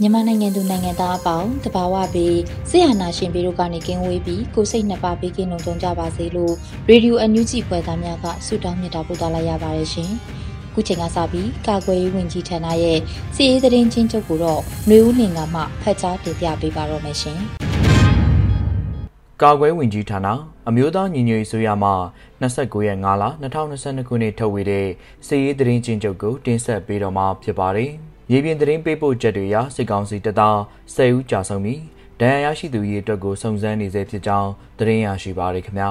မြန်မာနိုင်ငံသူနိုင်ငံသားအပေါင်းတဘာဝပြီးဆရာနာရှင်ပြီးတို့ကနေကင်းဝေးပြီးကိုစိတ်နှစ်ပါးပေးကင်းလုံးကြုံကြပါစေလို့ရေဒီယိုအန်ယူဂျီဖွဲ့သားများကဆုတောင်းမြတ်တာပို့သလာရပါတယ်ရှင်။ခုချိန်ကစပြီးကာကွယ်ရေးဝန်ကြီးဌာနရဲ့စီရေးသတင်းချင်းချုပ်ကိုတော့ຫນွေဦးလင်ကမှဖတ်ကြားတင်ပြပေးပါတော့မယ်ရှင်။ ကာကွယ်ဝင်ကြီးဌာနအမျိုးသားညီညွတ်ရေးဆိုရမှ29ရက်5လ2022ခုနှစ်ထုတ်ဝေတဲ့စီရေးသတင်းချင်းချုပ်ကိုတင်ဆက်ပေးတော့မှာဖြစ်ပါတယ်။ရေပြင်သတင်းပေးပို့ချက်တွေအရစစ်ကောင်စီတပ်သား10ဦးကြာဆုံးပြီးဒဏ်ရာရရှိသူရေးအတွက်ကိုစုံစမ်းနေဆဲဖြစ်ကြောင်းသတင်းရရှိပါရခင်ဗျာ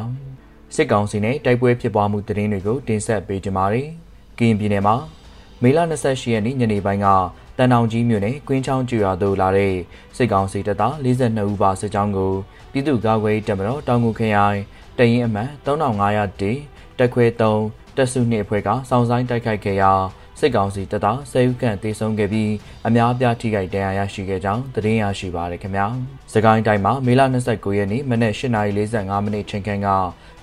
စစ်ကောင်စီနဲ့တိုက်ပွဲဖြစ်ပွားမှုသတင်းတွေကိုတင်ဆက်ပေးကြပါမယ်ကရင်ပြည်နယ်မှာမေလ28ရက်နေ့ညနေပိုင်းက တန်တောင်ကြီးမြို့နယ်ကွင်းချောင်းကျွာသို့လာတဲ့စစ်ကောင်စီတပ်သား42ဦးပါစစ်ကြောင်းကိုပြည်သူ့ကာကွယ်တပ်မတော်တောင်ငူခရိုင်တရင်အမှတ်3500တတက်ခွဲ3တက်စုနှစ်အဖွဲ့ကစောင့်ဆိုင်တိုက်ခိုက်ခဲ့ရာစစ်ကောင်စီတပ်သားဆယ်ဦးခန့်တေဆုံးခဲ့ပြီးအများအပြားထိခိုက်ဒဏ်ရာရရှိခဲ့ကြောင်းသတင်းရရှိပါရခင်ဗျာ။စကိုင်းတိုင်းမှာမေလ29ရက်နေ့မနက်8:45မိနစ်ချိန်ခန့်က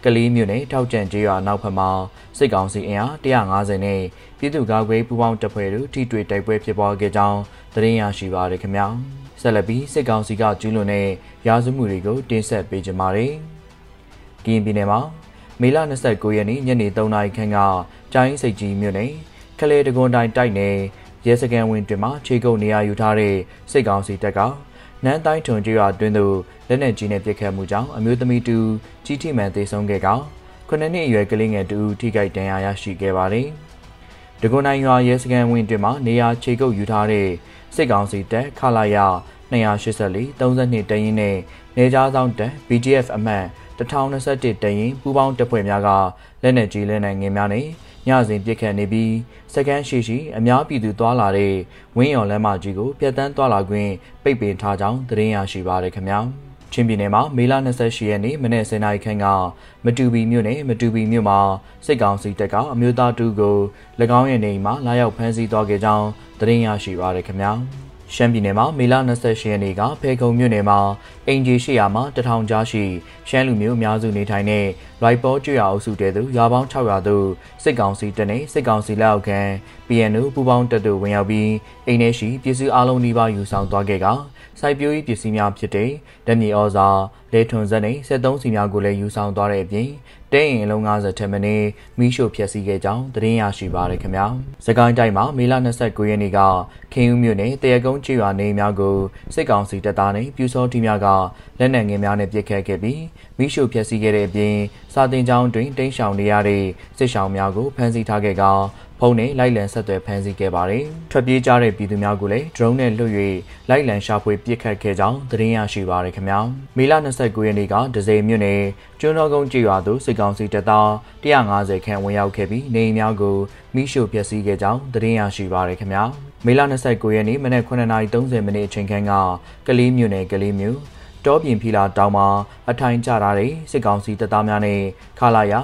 ကလေးမြို့နယ်ထောက်ကျန်ကျေးရွာနောက်ဘက်မှာစစ်ကောင်စီအင်အား150နဲ့ပြည်သူ့ကာကွယ်ပူးပေါင်းတပ်ဖွဲ့တို့ထိတွေ့တိုက်ပွဲဖြစ်ပွားခဲ့ကြောင်းသတင်းရရှိပါရခင်ဗျာ။ဆက်လက်ပြီးစစ်ကောင်စီကကျူးလွန်တဲ့ရာဇဝမှုတွေကိုတင်ဆက်ပေးကြပါမယ်။ကရင်ပြည်နယ်မှာမေလ29ရက်နေ့ညနေ3:00နာရီခန့်ကကျိုင်းစိတ်ကြီးမြို့နယ်ကလေးတကွန်တိုင်တိုက်နယ်ရဲစခန်းဝင်တွင်မှခြေကုပ်နေရာယူထားတဲ့စစ်ကောင်စီတပ်ကနန်းတိုင်းထွန်ကျွာတွင်သို့ လက်နက်ကြီးနဲ့ပစ်ခတ်မှုကြောင့်အမျိုးသမီးတူကြီးထိမှန်သေဆုံးခဲ့ကခုနှစ်နှစ်အရွယ်ကလေးငယ်တူထိခိုက်ဒဏ်ရာရရှိခဲ့ပါတယ်။ဒဂွန်နိုင်ရွာရဲစခန်းဝင်တွင်မှနေရာခြေကုပ်ယူထားတဲ့စစ်ကောင်စီတပ်ခလာရ284 32တရင်နဲ့နေကြားဆောင်တပ် BGF အမှတ်1021တရင်ပူးပေါင်းတပ်ဖွဲ့များကလက်နက်ကြီးလက်နက်ငယ်များနဲ့ညစဉ်ပြစ်ခတ်နေပြီးစကန်ရှိရှိအများပြည်သူသွားလာတဲ့ဝင်းရော်လမ်းမကြီးကိုပြတ်တန်းသွားလာခွင့်ပိတ်ပင်ထားကြောင်းသတင်းရရှိပါရခင်ဗျာ ချင်းပြည်နယ်မှာမေလ28ရက်နေ့မနေ့10နာရီခန့်ကမတူပီမြို့နယ်မတူပီမြို့မှာစစ်ကောင်စီတပ်ကအမျိုးသားတူကို၎င်းရဲ့နေအိမ်မှာလာရောက်ဖမ်းဆီးသွားခဲ့ကြောင်းသတင်းရရှိပါရခင်ဗျာရှမ်းပြည်နယ်မှာမေလ28ရက်နေ့ကဖေခုံမြို့နယ်မှာအင်ဂျီရှိယာမှာတထောင်ကြားရှိရှမ်းလူမျိုးအများစုနေထိုင်တဲ့ရိုက်ပေါ်ကျွရအုပ်စုတဲသူရွာပေါင်း600သို့စစ်ကောင်စီတပ်နဲ့စစ်ကောင်စီလက်အောက်ခံ PNO ပူးပေါင်းတပ်တို့ဝင်ရောက်ပြီးအိမ်ထဲရှိပစ္စည်းအလုံးနှိပါယူဆောင်သွားခဲ့က စိုက်ပျိုးရေးပစ္စည်းများဖြစ်တဲ့ဓမြေဩဇာ လေထွန်စက်နဲ့73စီများကိုလည်းယူဆောင်သွားတဲ့အပြင်တဲရင်အလုံး90ထက်မနည်းမိရှို့ဖျက်ဆီးခဲ့ကြောင်းသတင်းရရှိပါရခင်ဗျာ။စကိုင်းတိုင်းမှာမေလ29ရက်နေ့ကခင်းဦးမြို့နယ်တရကုန်းချရွာနေများကိုစစ်ကောင်စီတပ်သားနဲ့ပြူစောတီများကလက်နက်ငယ်များနဲ့ပစ်ခတ်ခဲ့ပြီးမိရှို့ဖျက်ဆီးခဲ့တဲ့အပြင်စာတင်ကျောင်းတွင်တိမ်းရှောင်နေရတဲ့စစ်ရှောင်များကိုဖမ်းဆီးထားခဲ့ကဖုန်းနဲ့လိုက်လံဆက်သွယ်ဖမ်းဆီးခဲ့ပါတယ်။ထွက်ပြေးကြတဲ့ပြည်သူများကိုလည်း drone နဲ့လွှတ်၍လိုက်လံရှာဖွေပစ်ခတ်ခဲ့ကြောင်းသတင်းရရှိပါရခင်ဗျာ။မေလ29ရက်နေ့ကဒဇယ်မြို့နယ်ကျွန်းတော်ကုန်းကျေးရွာသို့စစ်ကောင်စီတပ်သား150ခန့်ဝင်ရောက်ခဲ့ပြီးနေအိမ်များကိုမိရှို့ဖျက်ဆီးခဲ့ကြောင်းသတင်းရရှိပါရခင်ဗျာ။မေလ29ရက်နေ့မနက်9:30မိနစ်အချိန်ခန့်ကကလေးမြို့နယ်ကလေးမြို့ တောပြင်ဖီလာတောင်မှာအထိုင်ကျထားတဲ့စစ်ကောင်စီတပ်သားများနဲ့ခလာရ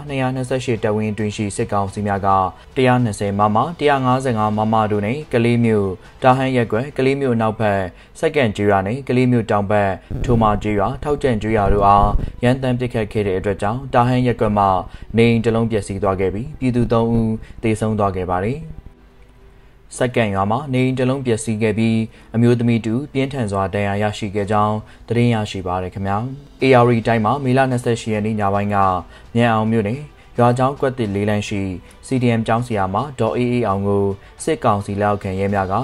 228တဝင်းတွင်ရှိစစ်ကောင်စီများက120မမ155မမတို့နဲ့ကလေးမျိုးတာဟန်ရက်ကွယ်ကလေးမျိုးနောက်ဘက်စက္ကန့်ကျွော်နဲ့ကလေးမျိုးတောင်ဘက်ထိုမာကျွော်ထောက်ကျန်ကျွော်တို့အားရန်တမ်းပစ်ခတ်ခဲ့တဲ့အတွက်ကြောင့်တာဟန်ရက်ကွယ်မှာနေအိမ်တစ်လုံးပျက်စီးသွားခဲ့ပြီးပြည်သူ၃ဦးသေဆုံးသွားခဲ့ပါတယ်။ စက္ကန့်ရွာမှာနေအိမ်တစ်လုံးပျက်စီးခဲ့ပြီးအမျိုးသမီးတူပြင်းထန်စွာဒဏ်ရာရရှိခဲ့ကြောင်းသတင်းရရှိပါရခင်ဗျာ။ AR တိုင်းမှာမေလ28ရက်နေ့ညပိုင်းကမြန်အောင်မြို့နယ်ရွာကျောင်းကွက်တစ်လေးလမ်းရှိ CDM ကျောင်းစီယာမှာဒေါ်အေးအေးအောင်ကိုစစ်ကောင်စီလက်အောက်ခံရဲများက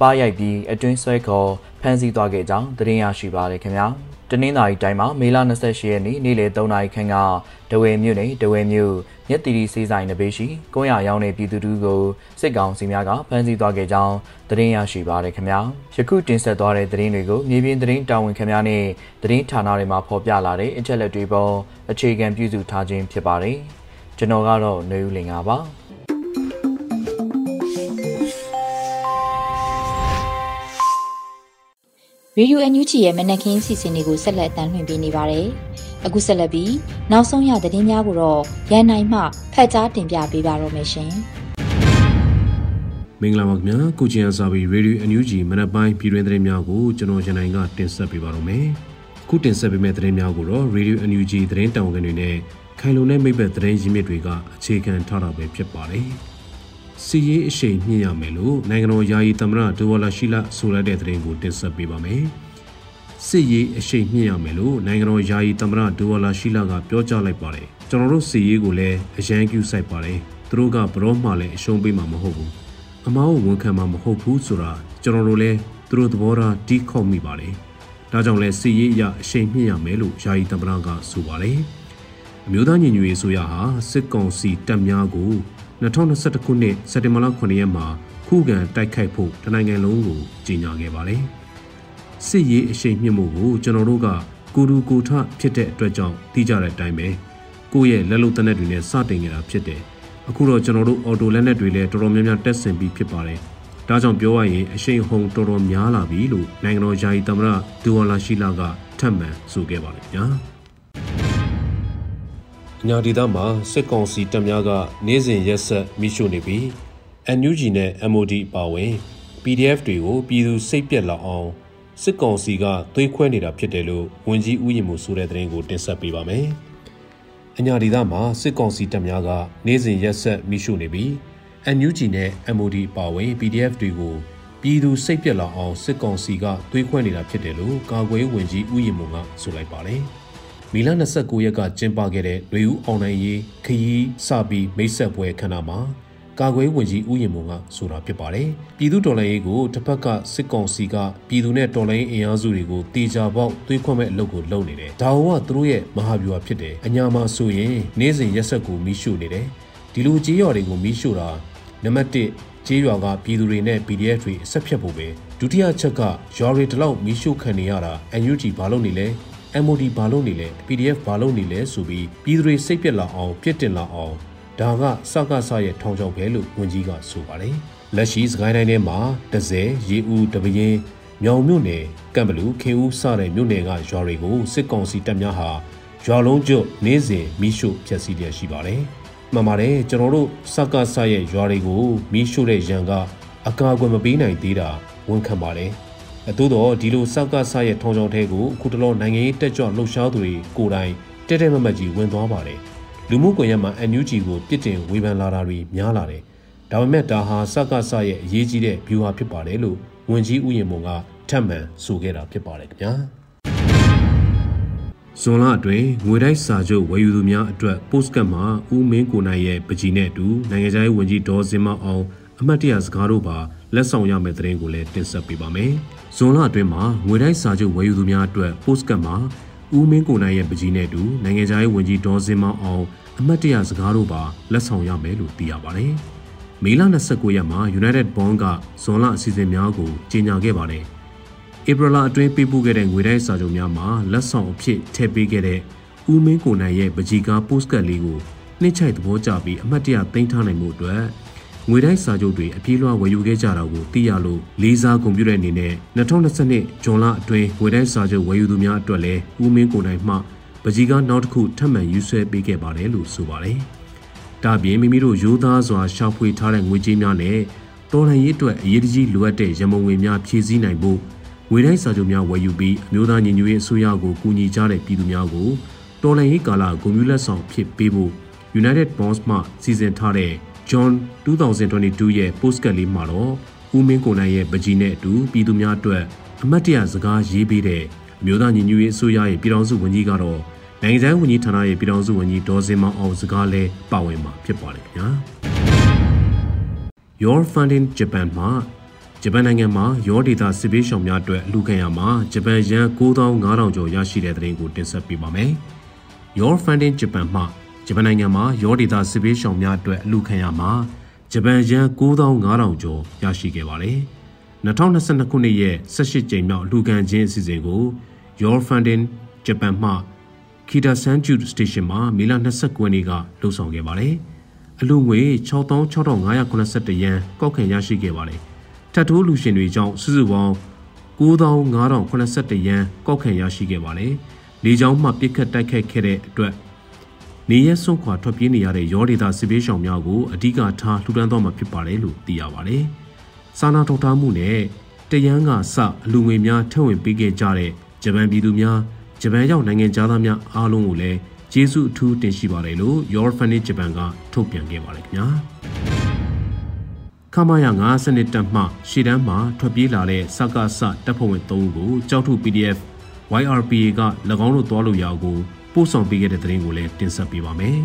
ပါရိုက်ပြီးအတွင်းဆွဲခေါ်ဖမ်းဆီးသွားခဲ့ကြောင်းသတင်းရရှိပါရခင်ဗျာ တနင်္သာရီတိုင်းမှာမေလ28ရက်နေ့နေ့လယ်3နာရီခန့်ကဒဝဲမြို့နယ်ဒဝဲမြို့မြက်တီရီစေးဆိုင်နဘေးရှိကုန်းရရောင်းတဲ့ပြည်သူတို့ကိုစစ်ကောင်စီများကဖမ်းဆီးသွားခဲ့ကြောင်းသတင်းရရှိပါရခင်ဗျာယခုတင်ဆက်သွားတဲ့သတင်းတွေကိုမြေပြင်သတင်းတာဝန်ခံများနဲ့သတင်းဌာနတွေမှာဖော်ပြလာတဲ့အချက်လက်တွေပေါ်အခြေခံပြုစုထားခြင်းဖြစ်ပါတယ်ကျွန်တော်ကတော့နေဦးလင်ပါ ရေဒီယိုအန်ယူဂျီရဲ့မနက်ခင်းစီစဉ်တွေကိုဆက်လက်အသံလွှင့်ပေးနေပါတယ်။အခုဆက်လက်ပြီးနောက်ဆုံးရသတင်းများကိုတော့ရန်နိုင်မှဖတ်ကြားတင်ပြပေးပါတော့မယ်ရှင်။မင်္ဂလာပါခင်ဗျာ။ကုချင်အစာဘီရေဒီယိုအန်ယူဂျီမနက်ပိုင်းပြည်တွင်းသတင်းများကိုကျွန်တော်ရန်နိုင်ကတင်ဆက်ပေးပါတော့မယ်။ခုတင်ဆက်ပေးမယ့်သတင်းများကိုတော့ရေဒီယိုအန်ယူဂျီသတင်းတောင်ကန်တွေနဲ့ခိုင်လုံတဲ့မိဘသတင်းရင်းမြစ်တွေကအခြေခံထားတာပဲဖြစ်ပါတယ်။ စီရေးအရှိန်မြင့်ရမယ်လို့နိုင်ငံတော်ယာယီသမ္မတဒူဝါလာရှိလာဆိုရတဲ့သတင်းကိုတင်ဆက်ပေးပါမယ်။စစ်ရေးအရှိန်မြင့်ရမယ်လို့နိုင်ငံတော်ယာယီသမ္မတဒူဝါလာရှိလာကပြောကြားလိုက်ပါတယ်။ကျွန်တော်တို့စီရေးကိုလည်းအရန်ကျူဆိုင်ပါတယ်။သူတို့ကဘရောမှလည်းအရှုံးပေးမှာမဟုတ်ဘူး။အမားကိုဝန်ခံမှာမဟုတ်ဘူးဆိုတာကျွန်တော်တို့လည်းသူတို့သဘောထားတီးခေါက်မိပါတယ်။ဒါကြောင့်လဲစီရေးအရအရှိန်မြင့်ရမယ်လို့ယာယီသမ္မတကဆိုပါတယ်။အမျိုးသားညီညွတ်ရေးဆိုရဟာစစ်ကောင်စီတပ်များကို 2021ခုနှစ်စက်တင်ဘာလ9ရက်မှာခုခံတိုက်ခိုက်ဖို့တနိုင်ငံလုံးကိုကြေညာခဲ့ပါတယ်။စစ်ရေးအရှိန်မြင့်မှုကိုကျွန်တော်တို့ကကိုဒူကိုထဖြစ်တဲ့အတွက်ကြောင့်သိကြတဲ့အတိုင်းပဲကိုယ့်ရဲ့လက်လုံတနက်တွေနဲ့စတင်နေတာဖြစ်တယ်။အခုတော့ကျွန်တော်တို့အော်တိုလက်နက်တွေလည်းတော်တော်များများတက်ဆင်ပြီးဖြစ်ပါတယ်။ဒါကြောင့်ပြောရရင်အရှိန်ဟုန်တော်တော်များလာပြီလို့နိုင်ငံတော်ယာယီသမ္မတဒူဝါလာရှိလာကထပ်မံဆိုခဲ့ပါတယ်ညာ။ ညာဒေသမှာစစ်ကောင်စီတပ်များကနေ့စဉ်ရက်ဆက်မိရှုနေပြီး NUG နဲ့ MOD အပါအဝင် PDF တွေကိုပြည်သူစိတ်ပြက်လောက်အောင်စစ်ကောင်စီကသွေးခွဲနေတာဖြစ်တယ်လို့ဝန်ကြီးဦးရင်မှုဆိုတဲ့သတင်းကိုတင်ဆက်ပေးပါမယ်။အညာဒေသမှာစစ်ကောင်စီတပ်များကနေ့စဉ်ရက်ဆက်မိရှုနေပြီး NUG နဲ့ MOD အပါအဝင် PDF တွေကိုပြည်သူစိတ်ပြက်လောက်အောင်စစ်ကောင်စီကသွေးခွဲနေတာဖြစ်တယ်လို့ကာကွယ်ဝင်ကြီးဦးရင်မှုကဆိုလိုက်ပါတယ်။ မီလ29ရက်ကကျင်းပခဲ့တဲ့ຫນွေဦးအောင်နိုင်ရေးခရီးစပြီးမိတ်ဆက်ပွဲခမ်းနားမှာကာကွယ်ဝင်ကြီးဦးရင်မုံကဆိုတာဖြစ်ပါတယ်။ပြည်သူတော်လှန်ရေးကိုတစ်ဖက်ကစစ်ကောင်စီကပြည်သူနဲ့တော်လှန်ရေးအင်အားစုတွေကိုတေချာပေါက်သွေးခွဲမဲ့အလုပ်ကိုလုပ်နေတယ်။ဒါဟောကသူတို့ရဲ့မဟာဗျူဟာဖြစ်တယ်။အညာမှာဆိုရင်နေ့စဉ်ရက်ဆက်ကိုမီးရှို့နေတယ်။ဒီလိုကြေးရွာတွေကိုမီးရှို့တာနံပါတ်1ကြေးရွာကပြည်သူတွေနဲ့ PDF တွေအဆက်ဖြတ်ဖို့ပဲဒုတိယချက်ကရွာတွေတလောက်မီးရှို့ခံနေရတာ NUG ဘာလို့နေလဲ MOD ဘာလို့နေလဲ PDF ဘာလို့နေလဲဆိုပြီးပြည်သူတွေစိတ်ပြက်လာအောင်ပြစ်တင်လာအောင်ဒါကစကားဆရဲ့ထောင်ချောက်ပဲလို့ဝန်ကြီးကဆိုပါတယ်လက်ရှိစကိုင်းတိုင်းထဲမှာတဇယ်ရေဦးတပရင်မြောင်မြို့နယ်ကံဘလူခေဦးစတဲ့မြို့နယ်ကရွာတွေကိုစစ်ကောင်စီတပ်များဟာရွာလုံးကျွတ်နေ့စဉ်မိရှို့ဖျက်ဆီးလျက်ရှိပါတယ်မှန်ပါတယ်ကျွန်တော်တို့စကားဆရဲ့ရွာတွေကိုမိရှို့တဲ့ရန်ကအကာအကွယ်မပေးနိုင်သေးတာဝန်ခံပါတယ်အ သို့တော့ဒီလိုစောက်ကဆရဲ့ထုံထုံထဲကိုအခုတလောနိုင်ငံရေးတက်ကြွလှုပ်ရှားသူတွေကိုယ်တိုင်တဲတဲမမတ်ကြီးဝင်သွားပါတယ်လူမှုကွန်ရက်မှာ NUG ကိုပြစ်တင်ဝေဖန်လာတာတွေများလာတယ်ဒါပေမဲ့ဒါဟာစကဆရဲ့အရေးကြီးတဲ့ view ဟာဖြစ်ပါတယ်လို့ဝန်ကြီးဦးရင်မုံကထပ်မံဆိုခဲ့တာဖြစ်ပါတယ်ခင်ဗျာဇွန်လအတွင်းငွေတိုက်စာချုပ်ဝယ်ယူသူများအတွက် postcard မှာဦးမင်းကိုနိုင်ရဲ့ပကြီးနဲ့အတူနိုင်ငံခြားရေးဝန်ကြီးဒေါ်စင်မအောင်အမတ်တရစကားတို့ပါလက်ဆောင်ရမယ့်သတင်းကိုလည်းတင်ဆက်ပေးပါမယ်။ ဇွန်လအတွင်းမှာငွေတိုက်စာချုပ်ဝယ်ယူသူများအတွက် postcard မှာဦးမင်းကိုနိုင်ရဲ့ပကြီးနဲ့တူနိုင်ငံခြားရေးဝန်ကြီးဒေါ်စင်မောင်အောင်အမတ်တရစကားတို့ပါလက်ဆောင်ရမယ်လို့သိရပါတယ်။မေလ29ရက်မှာ United Bond ကဇွန်လအစီအစဉ်များကိုကြေညာခဲ့ပါတယ်။ဧပြီလအတွင်းပေးပို့ခဲ့တဲ့ငွေတိုက်စာချုပ်များမှာလက်ဆောင်အဖြစ်ထည့်ပေးခဲ့တဲ့ဦးမင်းကိုနိုင်ရဲ့ပကြီးကား postcard လေးကိုနှိမ့်ချိုက်သဘောကျပြီးအမတ်တရသိမ်းထားနိုင်မှုအတွက် ငွေတိုင်းစာချုပ်တွေအပြေးလွှာဝယ်ယူခဲ့ကြတာကိုသိရလို့လေးစားဂုဏ်ပြုတဲ့အနေနဲ့2022ဇွန်လအတွင်းငွေတိုင်းစာချုပ်ဝယ်ယူသူများအတွက်လည်းဦးမင်းကိုနိုင်မှပကြီးကားနောက်တစ်ခုထပ်မံယူဆွဲပေးခဲ့ပါတယ်လို့ဆိုပါတယ်။ဒါပြင်မိမိတို့ရိုးသားစွာရှာဖွေထားတဲ့ငွေကြေးများနဲ့တော်လှန်ရေးအတွက်အရေးကြီးလိုအပ်တဲ့ရမုံငွေများဖြည့်ဆည်းနိုင်ဖို့ငွေတိုင်းစာချုပ်များဝယ်ယူပြီးအမျိုးသားညီညွတ်ရေးအစိုးရကိုကူညီကြတဲ့ပြည်သူများကိုတော်လှန်ရေးကာလဂုဏ်ပြုလက်ဆောင်ဖြစ်ပေးဖို့ United Bonds မှစီစဉ်ထားတဲ့ John 2022ရဲ့ postcard လေးမှာတော့ဦးမင်းကိုနိုင်ရဲ့ပကြီးနဲ့အတူပြည်သူများအတွက်အမတ်တရစကားရေးပေးတဲ့အမျိုးသားညီညွတ်ရေးအစိုးရရဲ့ပြည်ထောင်စုဝန်ကြီးကတော့နိုင်ငံခြားဝန်ကြီးဌာနရဲ့ပြည်ထောင်စုဝန်ကြီးဒေါ်စင်မောင်အောင်စကားလည်းပါဝင်မှာဖြစ်ပါတယ်ခင်ဗျာ Your Funding Japan မှာဂျပန်နိုင်ငံမှာရောဒေတာစစ်ပေးရှောင်များအတွက်လူခံရမှာဂျပန်ယန်9500ကျော်ရရှိတဲ့တဲ့ရင်ကိုတင်ဆက်ပေးပါမယ်။ Your Funding Japan မှာ ဂျပန်နိုင်ငံမှာရောဒေတာစစ်ပေးရှောင်များအတွက်လူခံရမှာဂျပန်ယန်9500ကျော်ရရှိခဲ့ပါတယ်။2022ခုနှစ်ရဲ့18ကြိမ်မြောက်လူခံခြင်းအစီအစဉ်ကို Your Funding Japan မှ Kita Sanju Station မှာမေလ29ရက်နေ့ကလှုပ်ဆောင်ခဲ့ပါတယ်။အလူငွေ66,581ယန်ကောက်ခံရရှိခဲ့ပါတယ်။ထပ်ထိုးလူရှင်တွေကြောင့်စုစုပေါင်း9581ယန်ကောက်ခံရရှိခဲ့ပါတယ်။လေကြောင်းမှပြစ်ခတ်တိုက်ခတ်ခဲ့တဲ့အတွက် နေရဆွန့်ခွာထွက်ပြေးနေရတဲ့ရောဒေတာစစ်ပေးရှောင်များကိုအဓိကထားလှူဒန်းတော့မှာဖြစ်ပါတယ်လို့သိရပါတယ်။စာနာထောက်ထားမှုနဲ့တယန်းကစအလူငွေများထည့်ဝင်ပေးခဲ့ကြတဲ့ဂျပန်ပြည်သူများဂျပန်ရောက်နိုင်ငံသားများအားလုံးကိုလည်းကျေးဇူးအထူးတင်ရှိပါတယ်လို့ Your Funny Japan ကထုတ်ပြန်ခဲ့ပါတယ်ခင်ဗျာခမာယာ9စနစ်တက်မှရှေ့တန်းမှာထွက်ပြေးလာတဲ့စကားစတပ်ဖွဲ့ဝင်3ဦးကိုကြောက်ထု PDF YRPA က၎င်းတို့သွားလို့ရအောင်ကို ပို့ဆောင်ပေးခဲ့တဲ့သတင်းကိုလည်းတင်ဆက်ပေးပါမယ်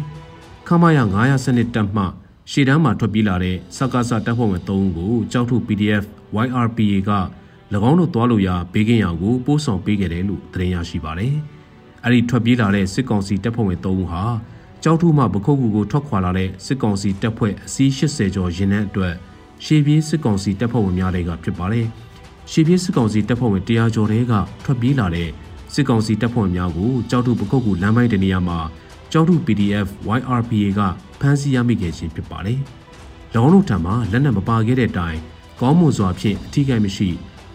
ခမာယာ900စနစ်တက်မှရှေ့တန်းမှာထွက်ပြေးလာတဲ့စကားစတပ်ဖွဲ့ဝင်3ဦးကိုကြောက်ထု PDF YRPA က၎င်းတို့သွားလို့ရဘေးကင်းရာကိုပို့ဆောင်ပေးခဲ့တယ်လို့သတင်းရရှိပါတယ်။အဲဒီထွက်ပြေးလာတဲ့စစ်ကောင်စီတပ်ဖွဲ့ဝင်၃ဦးဟာကြောက်ထုမှပခုတ်ကူကိုထွက်ခွာလာတဲ့စစ်ကောင်စီတပ်ဖွဲ့အစီး80ကျော်ရင်းနှံအတွက်ရှေးပြေးစစ်ကောင်စီတပ်ဖွဲ့ဝင်များတွေကဖြစ်ပါတယ်။ရှေးပြေးစစ်ကောင်စီတပ်ဖွဲ့ဝင်100ကျော်တွေကထွက်ပြေးလာတဲ့ စစ်ကောင်စီတပ်ဖွဲ့ဝင်များကိုကြောက်ထုပခုတ်ကူလမ်းပိုင်းတနေရာမှာကြောက်ထု PDF YRPA ကဖမ်းဆီးရမိခဲ့ခြင်းဖြစ်ပါတယ်။၎င်းတို့ထံမှာလက်နက်မပါခဲ့တဲ့တိုင်ကောင်းမွန်စွာဖြင့်အထီးကိမရှိ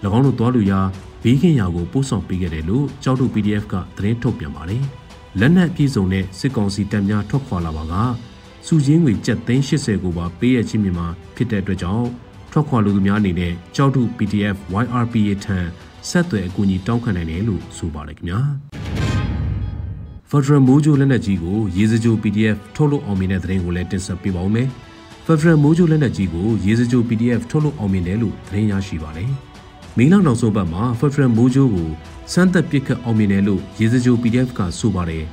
၎င်းတို့သွားလူရာဘေးကင်းရာကိုပို့ဆောင်ပေးခဲ့တယ်လို့ကြောက်တု PDF ကသတင်းထုတ်ပြန်ပါတယ်။လက်နက်ပြည်စုံတဲ့စစ်ကောင်စီတပ်များထွက်ခွာလာပါကစုချင်းငွေကျပ်သိန်း80ကိုပါပေးရခြင်းမြန်မာဖြစ်တဲ့အတွက်ကြောင့်ထွက်ခွာလူသူများအနေနဲ့ကြောက်တု PDF YRPA ထံ ဆက်သွယ်အကူအညီတောင်းခံနိုင်တယ်လို့ဆိုပါတယ်ခင်ဗျာ။ Federal Mojo လက်နက်ကြီးကိုရေစကြို PDF ထုတ်လုပ်အောင်မြင်တဲ့သတင်းကိုလည်းတင်ဆက်ပေးပါဦးမယ်။ Federal Mojo လက်နက်ကြီးကိုရေစကြို PDF ထုတ်လုပ်အောင်မြင်တယ်လို့သတင်းရရှိပါတယ်။မီလာနောက်ဆုံးပတ်မှာ Federal Mojo ကိုစမ်းသက်ပစ်ခတ်အောင်မြင်တယ်လို့ရေစကြို PDF ကဆိုပါတယ်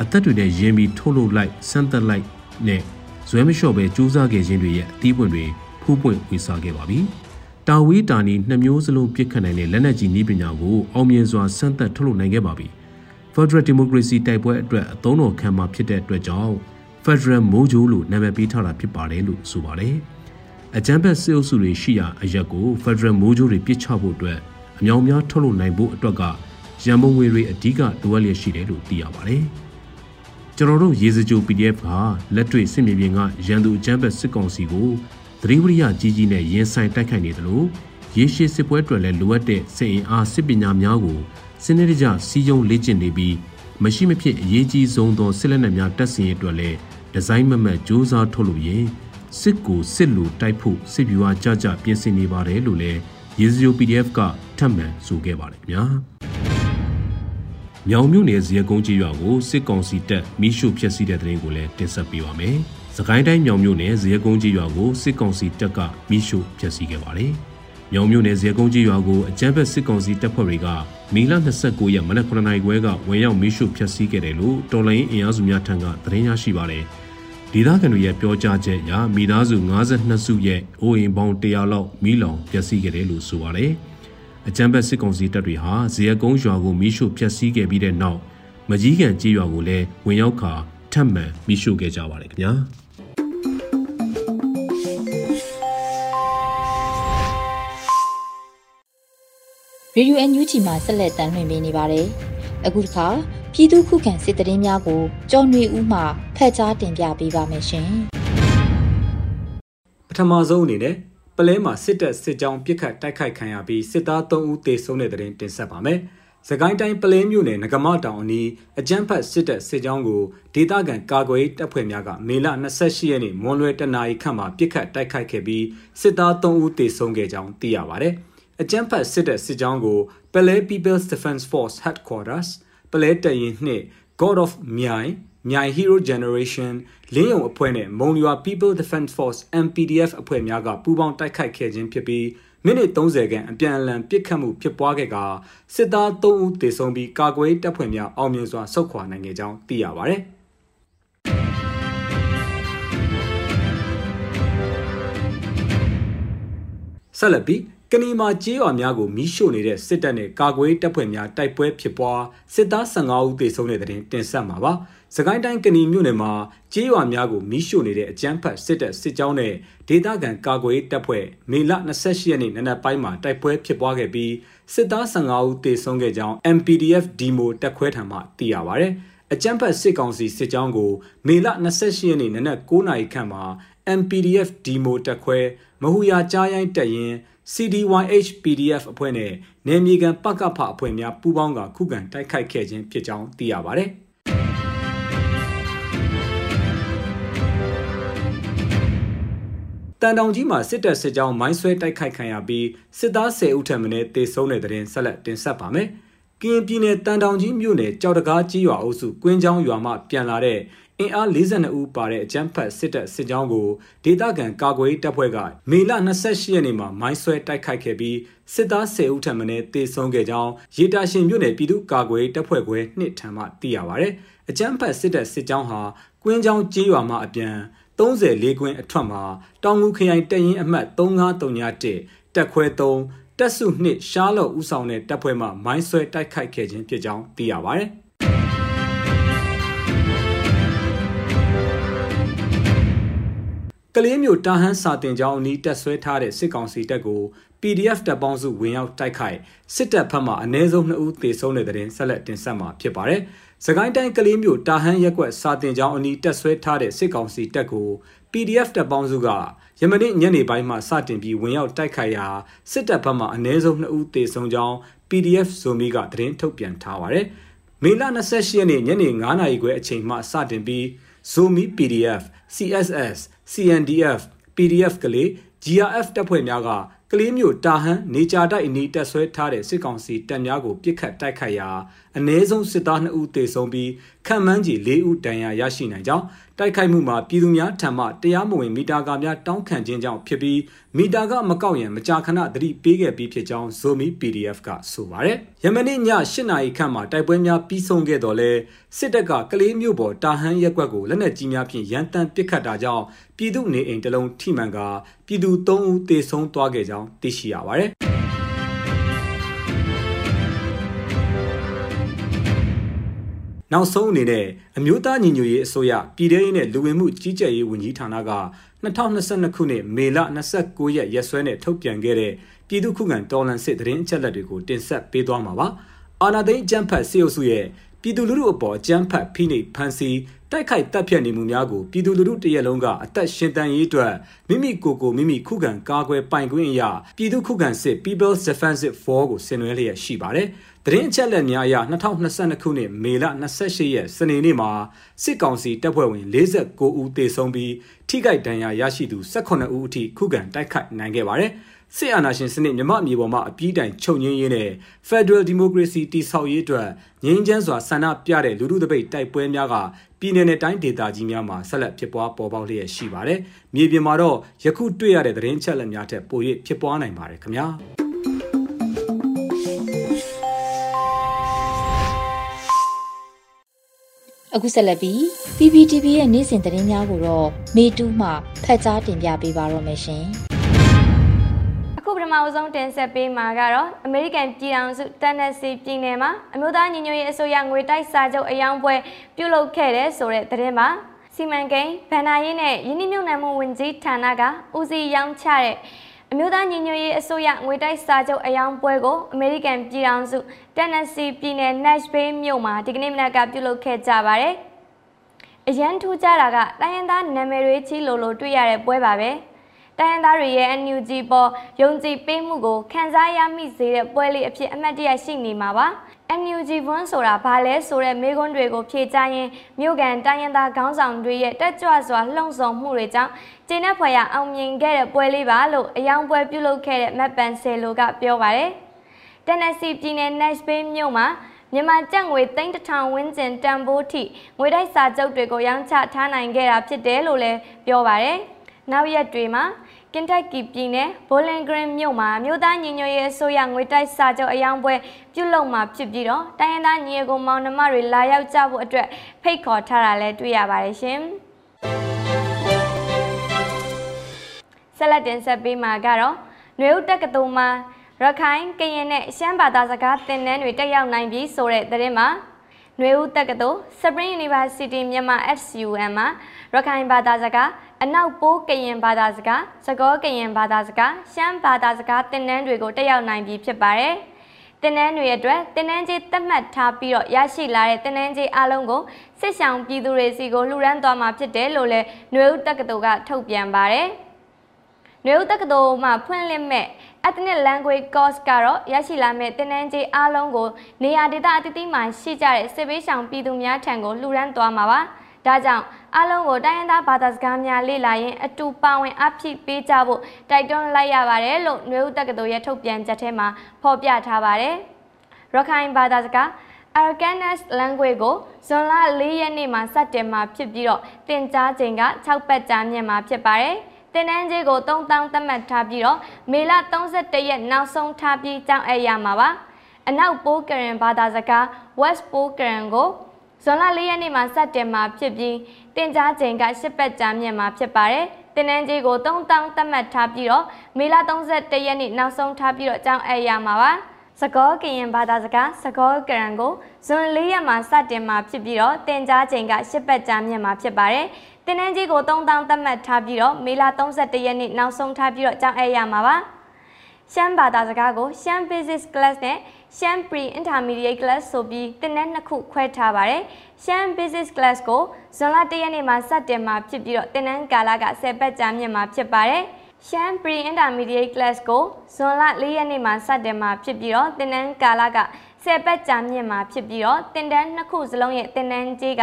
အသက်တွေနဲ့ရင်းပြီးထုတ်လုပ်လိုက်စမ်းသက်လိုက်နဲ့ဇွဲမလျှော့ပဲစူးစမ်းခဲ့ခြင်းတွေရဲ့အသီးပွင့်တွေဖူးပွင့်ဝေစားခဲ့ပါပြီ တာဝေးတာနီနှစ်မျိုးစလုံးပြစ်ခတ်နိုင်တဲ့လက်နက်ကြီးနည်းပညာကိုအောင်မြင်စွာစမ်းသပ်ထုတ်လုပ်နိုင်ခဲ့ပါပြီ Federal Democracy တိုက်ပွဲအတွက်အသုံးတော်ခံမှာဖြစ်တဲ့အတွက်ကြောင့် Federal Mojo လို့နာမည်ပေးထားတာဖြစ်ပါတယ်လို့ဆိုပါတယ်။အကြမ်းဖက်စစ်အုပ်စုတွေရှိရာအရက်ကို Federal မိုးကြိုးတွေပြစ်ချဖို့အတွက်အမြောင်များထုတ်လုပ်နိုင်ဖို့အတွက်ကရန်ပုံငွေတွေအဓိကလိုအပ်လျက်ရှိတယ်လို့သိရပါတယ်။ကျွန်တော်တို့ရေစကြို PDF ကလက်တွေ့စစ်မြေပြင်ကရန်သူအကြမ်းဖက်စစ်ကောင်စီကို သတိဝရိယကြီးကြီးနဲ့ရင်ဆိုင်တိုက်ခိုက်နေတယ်လို့ရေရှည်စစ်ပွဲအတွက်လည်းလိုအပ်တဲ့စစ်အင်အားစစ်ပညာများကိုစနစ်တကျစီးကျုံလေ့ကျင့်နေပြီးမရှိမဖြစ်အရေးကြီးဆုံးသောစစ်လက်နက်များတပ်ဆင်ရေးအတွက်လည်းဒီဇိုင်းမမတ်စ조사ထုတ်လို့ရင်စစ်ကိုစစ်လူတိုက်ဖို့စစ်ဗျူဟာကြကြပြင်ဆင်နေပါတယ်လို့လည်းရေစယို PDF ကထပ်မံဆိုခဲ့ပါတယ်ခင်ဗျာမြောင်မြို့နယ်ဇီယကုန်းကြီးရွာကိုစစ်ကောင်စီတပ်မိရှုဖျက်ဆီးတဲ့တဲ့ရင်ကိုလည်းတင်ဆက်ပေးပါမယ်။ စကိုင်းတိုင်းမြောင်မြို့နယ်ဇီယကုန်းကြီးရွာကိုစစ်ကောင်စီတပ်ကမိရှုဖျက်ဆီးခဲ့ပါတယ်။မြောင်မြို့နယ်ဇီယကုန်းကြီးရွာကိုအကြမ်းဖက်စစ်ကောင်စီတပ်ဖွဲ့တွေကမီလ29ရက်မနက်9နာရီခွဲကဝင်ရောက်မိရှုဖျက်ဆီးခဲ့တယ်လို့တော်လိုင်းအင်အားစုများထံကသတင်းရရှိပါတယ်။ဒေသခံတွေရဲ့ပြောကြားချက်အရမိသားစု52စုရဲ့အိုးအိမ်ပေါင်း100လောက်မိလောင်ပျက်စီးခဲ့တယ်လို့ဆိုပါတယ်။အကြမ်းဖက်စစ်ကောင်စီတပ်တွေဟာဇေယကုန်းရွာကိုမိရှို့ဖျက်ဆီးခဲ့ပြီးတဲ့နောက်မကြီးကန်ကြေးရွာကိုလည်းဝင်ရောက်ခါ ထပ်မံမိရှို့ခဲ့ကြပါတယ်ခင်ဗျာ။ရေဒီယိုအန်ယူဂျီမှာဆက်လက်တမ်းလွှင့်ပေးနေပါတယ်။အခုတစ်ခါပြည်သူခုခံစစ်တရင်များကိုကြော်နွေဦးမှဖက်ကြားတင်ပြပေးပါမယ်ရှင်။ပထမဆုံးအနေနဲ့ပလဲမှာစစ်တပ်စစ်ကြောင်းပစ်ခတ်တိုက်ခိုက်ခံရပြီးစစ်သား3ဦးသေဆုံးတဲ့တဲ့ရင်တင်ဆက်ပါမယ်။ စကိုင်းတိုင်းပလဲမြို့နယ်ငကမတောင်အနီးအကြမ်းဖက်စစ်တပ်စစ်ကြောင်းကိုဒေသခံကာကွယ်တပ်ဖွဲ့များကမေလ28ရက်နေ့မွန်လွယ်တနာရီခန့်မှာပစ်ခတ်တိုက်ခိုက်ခဲ့ပြီးစစ်သား3ဦးသေဆုံးခဲ့ကြောင်းသိရပါဗျ။အကြမ်းဖက်စစ်တပ်စစ်ကြောင်းကို Pele People's Defense Force Headquarters ပလဲတရင်နှင့် God of မြိုင်မြိုင် Hero Generation လင်းယုံအဖွဲ့နဲ့မုံရွာ People Defense Force MPDF အဖွဲ့များကပူးပေါင်းတိုက်ခိုက်ခဲ့ခြင်းဖြစ်ပြီး မိနစ်30ခန့်အပြန်အလှန်ပစ်ခတ်မှုဖြစ်ပွားခဲ့ကစစ်သား3ဦးသေဆုံးပြီးကာကွယ်တပ်ဖွဲ့များအောင်မြင်စွာဆုတ်ခွာနိုင်ခဲ့ကြောင်းသိရပါဗျ။ဆက်လက်ပြီးကနီမာကြေးရွာများကိုမီးရှို့နေတဲ့စစ်တပ်နဲ့ကာကွယ်တပ်ဖွဲ့များတိုက်ပွဲဖြစ်ပွားစစ်သား15ဦးသေဆုံးတဲ့တဲ့တင်တင်ဆက်မှာပါ။ စကိုင်းတိုင်းကနီမြို့နယ်မှာကြေးရွာများကိုမီးရှို့နေတဲ့အကြမ်းဖက်စစ်တပ်စစ်ကြောင်းနဲ့ဒေသခံကာကွယ်တပ်ဖွဲ့မေလ28ရက်နေ့နနက်ပိုင်းမှာတိုက်ပွဲဖြစ်ပွားခဲ့ပြီးစစ်သား15ဦးသေဆုံးခဲ့ကြောင်း MPDF ဒီမိုတက်ခွဲထံမှသိရပါဗျ။အကြမ်းဖက်စစ်ကောင်စီစစ်ကြောင်းကိုမေလ28ရက်နေ့နနက်9:00နာရီခန့်မှာ MPDF ဒီမိုတက်ခွဲမဟူယာကြားရိုင်းတက်ရင် CDYH PDF အဖွဲ့နဲ့နယ်မြေခံပကဖအဖွဲ့များပူးပေါင်းကခုခံတိုက်ခိုက်ခဲ့ခြင်းဖြစ်ကြောင်းသိရပါဗျ။ တန်တောင်ကြီးမှာစစ်တပ်စစ်ကြောင်းမိုင်းဆွဲတိုက်ခိုက်ခံရပြီးစစ်သား10ဦးထပ်မံတေဆုံးတဲ့တဲ့ရင်ဆက်လက်တင်ဆက်ပါမယ်။ကရင်ပြည်နယ်တန်တောင်ကြီးမြို့နယ်ကြောက်တကားကြီးရွာအုပ်စုကွင်းချောင်းရွာမှပြန်လာတဲ့အင်အား42ဦးပါတဲ့အကြမ်းဖက်စစ်တပ်စစ်ကြောင်းကိုဒေသခံကာကွယ်တပ်ဖွဲ့ကမေလ28ရက်နေ့မှာမိုင်းဆွဲတိုက်ခိုက်ခဲ့ပြီးစစ်သား10ဦးထပ်မံတေဆုံးခဲ့ကြောင်းရေတာရှင်မြို့နယ်ပြည်သူ့ကာကွယ်တပ်ဖွဲ့ခွဲနှစ်ထံမှသိရပါဗျ။အကြမ်းဖက်စစ်တပ်စစ်ကြောင်းဟာကွင်းချောင်းကြီးရွာမှအပြန် 34ကွင်းအထွက်မှာတောင်ငူခရိုင်တပ်ရင်းအမှတ်3531တက်ခွဲ3တက်စုနှစ်ရှားလော်ဦးဆောင်တဲ့တပ်ဖွဲ့မှမိုင်းဆွဲတိုက်ခိုက်ခဲ့ခြင်းဖြစ်ကြောင်းသိရပါဗျ။ကလေးမျိုးတာဟန်းစာတင်ကြောင်းအနီးတက်ဆွဲထားတဲ့စစ်ကောင်စီတပ်ကို PDF တပ်ပေါင်းစုဝင်ရောက်တိုက်ခိုက်စစ်တပ်ဖက်မှအ ਨੇ ဆုံး2ဦးသေဆုံးတဲ့တဲ့တင်ဆက်လက်တင်ဆက်မှာဖြစ်ပါတယ်။ စကိုင်းတိုင်းကလေးမျိုးတာဟန်းရက်ကွက်စာတင်ကြောင်းအနီးတက်ဆွဲထားတဲ့စစ်ကောင်စီတပ်ကို PDF တပ်ပေါင်းစုကယမနေ့ညနေပိုင်းမှာစတင်ပြီးဝင်ရောက်တိုက်ခိုက်ရာစစ်တပ်ဘက်မှအ ਨੇ ဆုံး2ဦးသေဆုံးကြောင်း PDF ဇိုမီကသတင်းထုတ်ပြန်ထားပါတယ်။မေလ28ရက်နေ့ညနေ9:00နာရီခွဲအချိန်မှစတင်ပြီး Zomi PDF, CSS, CNDF, PDF ကလေး GRF တပ်ဖွဲ့များက ကလေးမျိုးတာဟန်နေကြတိုက်အနီးတက်ဆွဲထားတဲ့စစ်ကောင်စီတပ်များကိုပစ်ခတ်တိုက်ခိုက်ရာအ ਨੇ ဆုံးစစ်သား2ဦးသေဆုံးပြီးခံမှန်းကြီး4ဦးဒဏ်ရာရရှိနိုင်ကြောင်း တိုက်ခိုက်မှုမှာပြည်သူများထံမှတရားမဝင်မီတာကာများတောင်းခံခြင်းကြောင့်ဖြစ်ပြီးမီတာကမကောက်ရန်မကြာခဏသတိပေးခဲ့ပြီးဖြစ်ကြောင်း Zomi PDF ကဆိုပါတယ်။ယမနေ့ည8နာရီခန့်မှာတိုက်ပွဲများပြီးဆုံးခဲ့တော့လဲစစ်တပ်ကကလေးမျိုးပေါ်တာဟန်ရက်ကွက်ကိုလက်နက်ကြီးများဖြင့်ရန်တမ်းပစ်ခတ်တာကြောင့်ပြည်သူနေအိမ်တလုံးထိမှန်ကပြည်သူ3ဦးသေဆုံးသွားခဲ့ကြောင်းသိရှိရပါတယ်။ နောက်ဆုံးအနေနဲ့အမျိုးသားညီညွတ်ရေးအစိုးရပြည်ထရေးနဲ့လူဝင်မှုကြီးကြပ်ရေးဝန်ကြီးဌာနက2022ခုနှစ်မေလ29ရက်ရက်စွဲနဲ့ထုတ်ပြန်ခဲ့တဲ့ပြည်သူ့ခုခံတော်လှန်စစ်တရင်အချက်လက်တွေကိုတင်ဆက်ပေးသွားမှာပါ။အာနာသိန်းအကြမ်းဖက်စေအုပ်စုရဲ့ပြည်သူလူထုအပေါ်အကြမ်းဖက်ဖိနှိပ်ဖန်ဆီးတိုက်ခိုက်တပ်ဖြတ်နေမှုများကိုပြည်သူလူထုတရက်လုံးကအသက်ရှင်တန်ရေးအတွက်မိမိကိုယ်ကိုမိမိခုခံကာကွယ်ပိုင်ခွင့်အရာပြည်သူခုခံစစ် People's Defensive Force ကိုဆင်နွှဲလျက်ရှိပါတယ်။ သတင်းအချက်အလက်များအရ2022ခုနှစ်မေလ28ရက်စနေနေ့မှာစစ်ကောင်စီတပ်ဖွဲ့ဝင်49ဦးသေဆုံးပြီးထိခိုက်ဒဏ်ရာရရှိသူ18ဦးအထိခုခံတိုက်ခိုက်နိုင်ခဲ့ပါတယ်။စစ်အာဏာရှင်စနစ်မြမအမြေပေါ်မှာအပြည့်တိုင်ချုပ်ငင်းရင်းနဲ့ Federal Democracy တည်ဆောက်ရေးအတွက်ငြိမ်းချမ်းစွာဆန္ဒပြတဲ့လူထုတပိတ်တိုက်ပွဲများကပြည်내နဲ့တိုင်းဒေသကြီးများမှာဆက်လက်ဖြစ်ပွားပေါ်ပေါက်လျက်ရှိပါတယ်။မြေပြင်မှာတော့ယခုတွေ့ရတဲ့သတင်းချက်လက်များထက်ပို၍ဖြစ်ပွားနိုင်ပါတယ်ခင်ဗျာ။ အခုဆက်လက်ပြီး PPTV ရဲ့နေ့စဉ်သတင်းများကိုတော့မေတူးမှဖတ်ကြားတင်ပြပေးပါတော့မယ်ရှင်။မအဆုံးတင်ဆက်ပေးမှာကတော့အမေရိကန်ပြည်ထောင်စုတန်နက်စီပြည်နယ်မှာအမျိုးသားညီညွတ်ရေးအစိုးရငွေတိုက်စာချုပ်အယောင်ပွဲပြုလုပ်ခဲ့တဲ့ဆိုတဲ့သတင်းမှာစီမံကိန်းဗန်နာရေးနဲ့ယင်းနှမြုံနယ်မှုဝင်ကြီးဌာနကဦးစီးရောင်းချတဲ့ အမျိုးသားညီညွတ်ရေးအစိုးရငွေတိုက်စာချုပ်အယောင်ပွဲကိုအမေရိကန်ပြည်ထောင်စုတန်နက်စီပြည်နယ် Nashville မြို့မှာဒီကနေ့မနက်ကပြုလုပ်ခဲ့ကြပါတယ်။အရန်ထူးကြတာကတိုင်းရင်းသားနာမည်တွေချီလိုလိုတွေ့ရတဲ့ပွဲပါပဲ။တိုင်းရင်းသားတွေရဲ့ NUG ပေါ်ယုံကြည်ပေးမှုကိုခံစားရမိစေတဲ့ပွဲလေးအဖြစ်အမှတ်တရရှိနေမှာပါ NUG ဘွန်းဆိုတာဘာလဲဆိုတဲ့မေးခွန်းတွေကိုဖြေကြားရင်းမြို့ကန်တိုင်းရင်းသားခေါင်းဆောင်တွေရဲ့တက်ကြွစွာလှုံ့ဆော်မှုတွေကြောင့်ကျင်းတဲ့ဖွယ်ရအောင်မြင်ခဲ့တဲ့ပွဲလေးပါလို့အယောင်ပွဲပြုလုပ်ခဲ့တဲ့မက်ပန်ဆယ်လိုကပြောပါတယ်။ Tennessee ပြည်နယ် Nashville မြို့မှာမြန်မာကျပ်ငွေသိန်းတစ်ထောင်ဝန်းကျင်တန်ဖိုးထိငွေတိုက်စာချုပ်တွေကိုရောင်းချထားနိုင်ခဲ့တာဖြစ်တယ်လို့လည်းပြောပါတယ်။နောက်ရက်တွေမှာ ကင်တက်ကီပြည်နယ်ဘိုလင်ဂရင်းမြို့မှာမြို့သားညီညွတ်ရေးအစိုးရငွေတိုက်စာချုပ်အယောင်ပွဲပြုလုပ်မှာဖြစ်ပြီးတော့တိုင်းရင်းသားညီအကိုမောင်နှမတွေလာရောက်ကြဖို့အတွက်ဖိတ်ခေါ်ထားတာလည်းတွေ့ရပါတယ်ရှင်ဆက်လက်တင်ဆက်ပေးမှာကတော့နွေဦးတက္ကသိုလ်မှာရခိုင်ကရင်နဲ့ရှမ်းဘာသာစကားသင်တန်းတွေတက်ရောက်နိုင်ပြီဆိုတဲ့သတင်းမှာနွေဦးတက္ကသိုလ် Spring University မြန်မာ SUM မှာရခိုင်ဘာသာစကား အနောက်ပိုးကရင်ဘာသာစကားစကောကရင်ဘာသာစကားရှမ်းဘာသာစကားသင်တန်းတွေကိုတက်ရောက်နိုင်ပြီဖြစ်ပါတယ်။သင်တန်းတွေအတွက်သင်တန်းကြီးသတ်မှတ်ထားပြီးတော့ရရှိလာတဲ့သင်တန်းကြီးအလုံးကိုစစ်ဆောင်ပြည်သူတွေစီကိုလှူဒန်းသွားမှာဖြစ်တယ်လို့လည်းနွေဦးတက္ကသိုလ်ကထုတ်ပြန်ပါတယ်။နွေဦးတက္ကသိုလ်မှာဖွင့်လှစ်မဲ့ ethnic language course ကတော့ရရှိလာမဲ့သင်တန်းကြီးအားလုံးကိုနေရာဒေသအသီးသီးမှာရှိကြတဲ့စစ်ပေးဆောင်ပြည်သူများထံကိုလှူဒန်းသွားမှာပါ။ ဒါကြောင့်အားလုံးကိုတိုင်းရင်းသားဘာသာစကားများလေ့လာရင်အတူပါဝင်အဖြစ်ပေးကြဖို့တိုက်တွန်းလိုက်ရပါတယ်လို့နွေဦးတက္ကသိုလ်ရဲ့ထုတ်ပြန်ချက်ထဲမှာဖော်ပြထားပါတယ်။ရခိုင်ဘာသာစကား Arcanas language ကိုဇွန်လ၄ရက်နေ့မှာစတင်မှာဖြစ်ပြီးတော့သင်ကြားချိန်က6ပတ်ကြာမြင့်မှာဖြစ်ပါတယ်။တင်နန်းကြီးကို3000သတ်မှတ်ထားပြီးတော့မေလ31ရက်နောက်ဆုံးထားပြီးကြောင်းအပ်ရမှာပါအနောက်ပိုးကရင်ဘာသာစကား West ပိုးကရင်ကို ဇွန်လ၄ရက်နေ့မှာစတင်မှာဖြစ်ပြီးတင်ကြားချိန်က10ပတ်ကြာမြင့်မှာဖြစ်ပါတယ်တင်နန်းကြီးကို3000သတ်မှတ်ထားပြီးတော့မေလ31ရက်နေ့နောက်ဆုံးထားပြီးတော့ကြောင်းအပ်ရမှာပါစကောကရင်ဘာသာစကားစကောကရန်ကိုဇွန်၄ရက်မှာစတင်မှာဖြစ်ပြီးတော့တင်ကြားချိန်က10ပတ်ကြာမြင့်မှာဖြစ်ပါတယ်တင်နန်းကြီးကို3000သတ်မှတ်ထားပြီးတော့မေလ31ရက်နေ့နောက်ဆုံးထားပြီးတော့ကြောင်းအဲရမှာပါ ရှမ်းဘာသာစကားကိုရှမ်း basic class နဲ့ရှမ်း pre intermediate class ဆိုပြီးတင်နန်းနှစ်ခုခွဲထားပါတယ်ရှမ်း basic class ကိုဇွန်လ1ရက်နေ့မှာစတင်မှာဖြစ်ပြီးတော့တင်နန်းကာလက10ပတ်ကြာမြင့်မှာဖြစ်ပါတယ်ရှမ်း pre intermediate class ကိုဇွန်လ4ရက်နေ့မှာစတင်မှာဖြစ်ပြီးတော့တင်နန်းကာလက10ပတ်ကြာမြင့်မှာဖြစ်ပြီးတော့တင်တန်းနှစ်ခုစလုံးရဲ့တင်နန်းကြီးက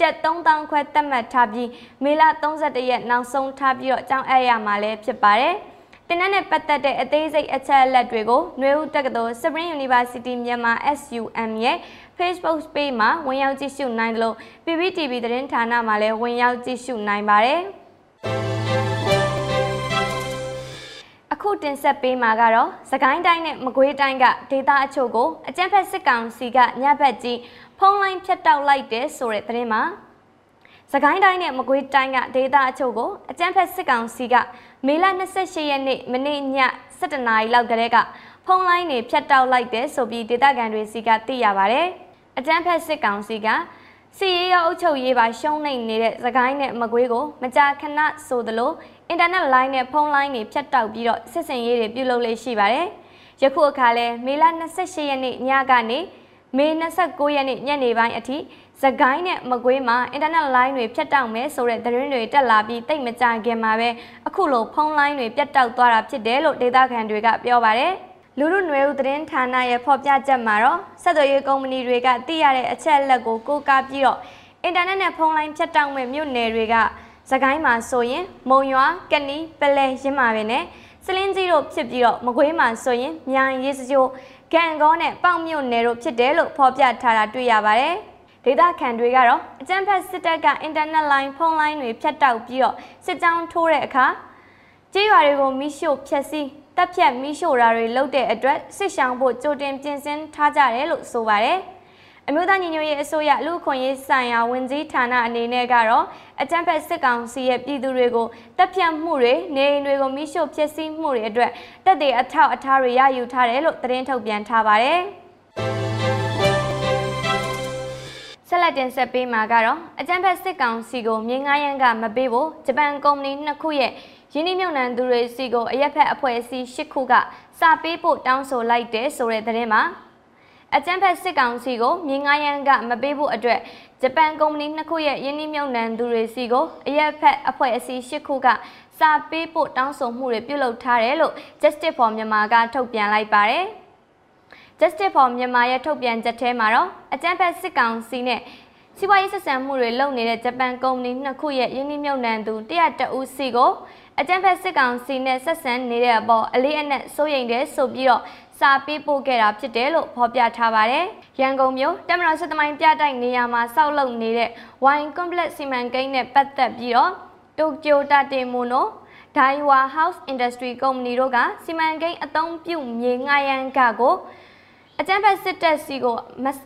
ကျပ်3000ခွဲသတ်မှတ်ထားပြီးမေလ31ရက်နောက်ဆုံးထားပြီးတော့အကြောင်းအရမှာလည်းဖြစ်ပါတယ်။ တင်တဲ့ပတ်သက်တဲ့အသေးစိတ်အချက်အလက်တွေကိုຫນွေဦးတက္ကသိုလ် Spring University မြန်မာ SUM ရဲ့ Facebook page မှာဝင်ရောက်ကြည့်ရှုနိုင်တယ်လို့ PPTV သတင်းဌာနမှာလည်းဝင်ရောက်ကြည့်ရှုနိုင်ပါတယ်။အခုတင်ဆက်ပေးမှာကတော့စကိုင်းတိုင်းနဲ့မကွေးတိုင်းကဒေသအချို့ကိုအကြံဖက်စစ်ကောင်စီကညဘက်ကြီးဖုံးလိုင်းဖြတ်တောက်လိုက်တယ်ဆိုတဲ့သတင်းမှာစကိုင်းတိုင်းနဲ့မကွေးတိုင်းကဒေသအချို့ကိုအကြံဖက်စစ်ကောင်စီက မေလ28ရက်နေ့မနေ့ည7:00နာရီလောက်ကတည်းကဖုံးလိုင်းတွေဖြတ်တောက်လိုက်တယ်ဆိုပြီးဒေသခံတွေစီကသိရပါဗျ။အကြံဖက်စစ်ကောင်စီကစီရေးရောအုပ်ချုပ်ရေးပါရှုံးနေနေတဲ့သခိုင်းနဲ့မကွေးကိုမကြာခဏဆိုသလိုအင်တာနက်လိုင်းနဲ့ဖုန်းလိုင်းတွေဖြတ်တောက်ပြီးတော့စစ်စင်ရေးတွေပြုလုပ်လေးရှိပါတယ်။ယခုအခါလဲမေလ28ရက်နေ့ညကနေ မေ29ရက်နေ့ညနေပိုင်းအထိစကိုင်းနဲ့မကွေးမှာအင်တာနက်လိုင်းတွေဖြတ်တောက်မယ်ဆိုတဲ့သတင်းတွေတက်လာပြီးတိတ်မကြခင်မှာပဲအခုလိုဖုန်းလိုင်းတွေပြတ်တောက်သွားတာဖြစ်တယ်လို့ဒေသခံတွေကပြောပါတယ်။လူလူနွယ်ဦးသတင်းဌာနရဲ့ဖော်ပြချက်မှာတော့ဆက်သွယ်ရေးကုမ္ပဏီတွေကသိရတဲ့အချက်အလက်ကိုကိုးကားပြီးတော့အင်တာနက်နဲ့ဖုန်းလိုင်းဖြတ်တောက်မဲ့မြို့နယ်တွေကစကိုင်းမှာဆိုရင်မုံရွာကနီပလဲရင်းမာပင်နဲ့စလင်းကြီးတို့ဖြစ်ပြီးတော့မကွေးမှာဆိုရင်မြိုင်ရေးစကြို ဂန်ကောနဲ့ပေါင်မြို့နယ်တို့ဖြစ်တယ်လို့ဖော်ပြထားတာတွေ့ရပါတယ်။ဒေသခံတွေကတော့အကြမ်းဖက်စစ်တပ်ကအင်တာနက်လိုင်းဖုန်းလိုင်းတွေဖြတ်တောက်ပြီးတော့စစ်ကြောင်းထိုးတဲ့အခါကြေးရွာတွေကိုမိရှို့ဖျက်ဆီးတပ်ဖြတ်မိရှို့တာတွေလုပ်တဲ့အတွက်စစ်ရှောင်ဖို့ကြိုတင်ပြင်ဆင်ထားကြတယ်လို့ဆိုပါတယ်။ အမျိုးသားညီညွတ်ရေးအစိုးရလူ့ခွင့်ရေးဆိုင်ရာဝန်ကြီးဌာနအနေနဲ့ကတော့အကြမ်းဖက်စစ်ကောင်စီရဲ့ပြည်သူတွေကိုတပ်ဖြတ်မှုတွေနေအိမ်တွေကိုမိရှို့ဖျက်ဆီးမှုတွေအတွက်တပ်တွေအထောက်အထားတွေရယူထားတယ်လို့သတင်းထုတ်ပြန်ထားပါတယ်ဆက်လက်တင်ဆက်ပေးမှာကတော့အကြံဖက်စစ်ကောင်စီကိုမြေငားရန်ကမပေးဖို့ဂျပန်ကုမ္ပဏီနှစ်ခုရဲ့ယင်းနှမြုံနှံသူတွေစီကိုအရက်ဖက်အဖွဲ့အစည်း၈ခုကစာပေးဖို့တောင်းဆိုလိုက်တယ်ဆိုတဲ့သတင်းမှာ အကြံဖက်စစ်ကောင်စီကိုမြေငားရန်ကမပေးဖို့အတွက်ဂျပန်ကုမ္ပဏီနှစ်ခုရဲ့ယင်းနှမြုံနှံသူတွေစီကိုအရက်ဖက်အဖွဲ့အစည်း၈ခုကစာပေးဖို့တောင်းဆိုမှုတွေပြုလုပ်ထားတယ်လို့ Justice for Myanmar ကထုတ်ပြန်လိုက်ပါတယ်။ Justice for Myanmar ရဲ့ထုတ်ပြန်ချက်ထဲမှာတော့အကြံဖက်စစ်ကောင်စီနဲ့စီးပွားရေးဆက်ဆံမှုတွေလုပ်နေတဲ့ဂျပန်ကုမ္ပဏီနှစ်ခုရဲ့ယင်းနှမြုံနှံသူ100ဦးစီကိုအကြံဖက်စစ်ကောင်စီနဲ့ဆက်ဆံနေတဲ့အပေါ်အလေးအနက်စိုးရိမ်တယ်ဆိုပြီးတော့ စာပေးပို့ခဲ့တာဖြစ်တယ်လို့ဖော်ပြထားပါတယ်။ရန်ကုန်မြို့တမရစစ်သမိုင်းပြတိုက်နေရာမှာစောက်လုပ်နေတဲ့ Wine Complex စီမံကိန်းနဲ့ပတ်သက်ပြီးတော့တိုကျိုတာတေမိုနို Daiwa House Industry Company တို့ကစီမံကိန်းအသုံးပြုမြေငှားရမ်းကကိုအကြံဖက်စစ်တပ်စီကို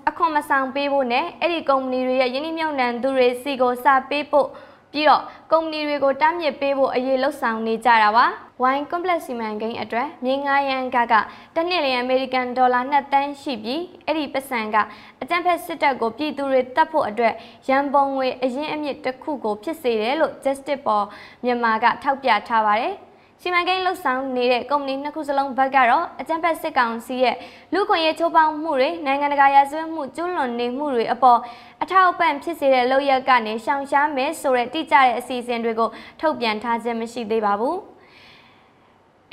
အခွန်မဆောင်ပေးဖို့နဲ့အဲ့ဒီကုမ္ပဏီတွေရဲ့ယင်းနှမြုံနှံသူတွေစီကိုစာပေးဖို့ပြီးတော့ကုမ္ပဏီတွေကိုတားမြစ်ပေးဖို့အရေးလှုပ်ဆောင်နေကြတာပါ။ Wine Complex စီမံကိန်းအတွက်မြေငှားရန်ကကတစ်နှစ်လျင်အမေရိကန်ဒေါ်လာ2တန်းရှိပြီးအဲ့ဒီပတ်စံကအကြံဖက်စစ်တပ်ကိုပြည်သူတွေတတ်ဖို့အတွက်ရန်ပုံငွေအရင်အမြင့်တစ်ခုကိုဖြစ်စေတယ်လို့ Justice for မြန်မာကထောက်ပြထားပါတယ်။စီမံကိန်းလှုပ်ဆောင်နေတဲ့ကုမ္ပဏီနှစ်ခုစလုံးဘက်ကတော့အကြံဖက်စစ်ကောင်စီရဲ့လူခွင့်ရေးချိုးဖောက်မှုတွေနိုင်ငံတကာရာဇဝတ်မှုကျူးလွန်နေမှုတွေအပေါ်အထောက်အပံ့ဖြစ်စေတဲ့လုပ်ရက်ကနေရှောင်ရှားမယ်ဆိုတဲ့တိကျတဲ့အစီအစဉ်တွေကိုထုတ်ပြန်ထားခြင်းမရှိသေးပါဘူး။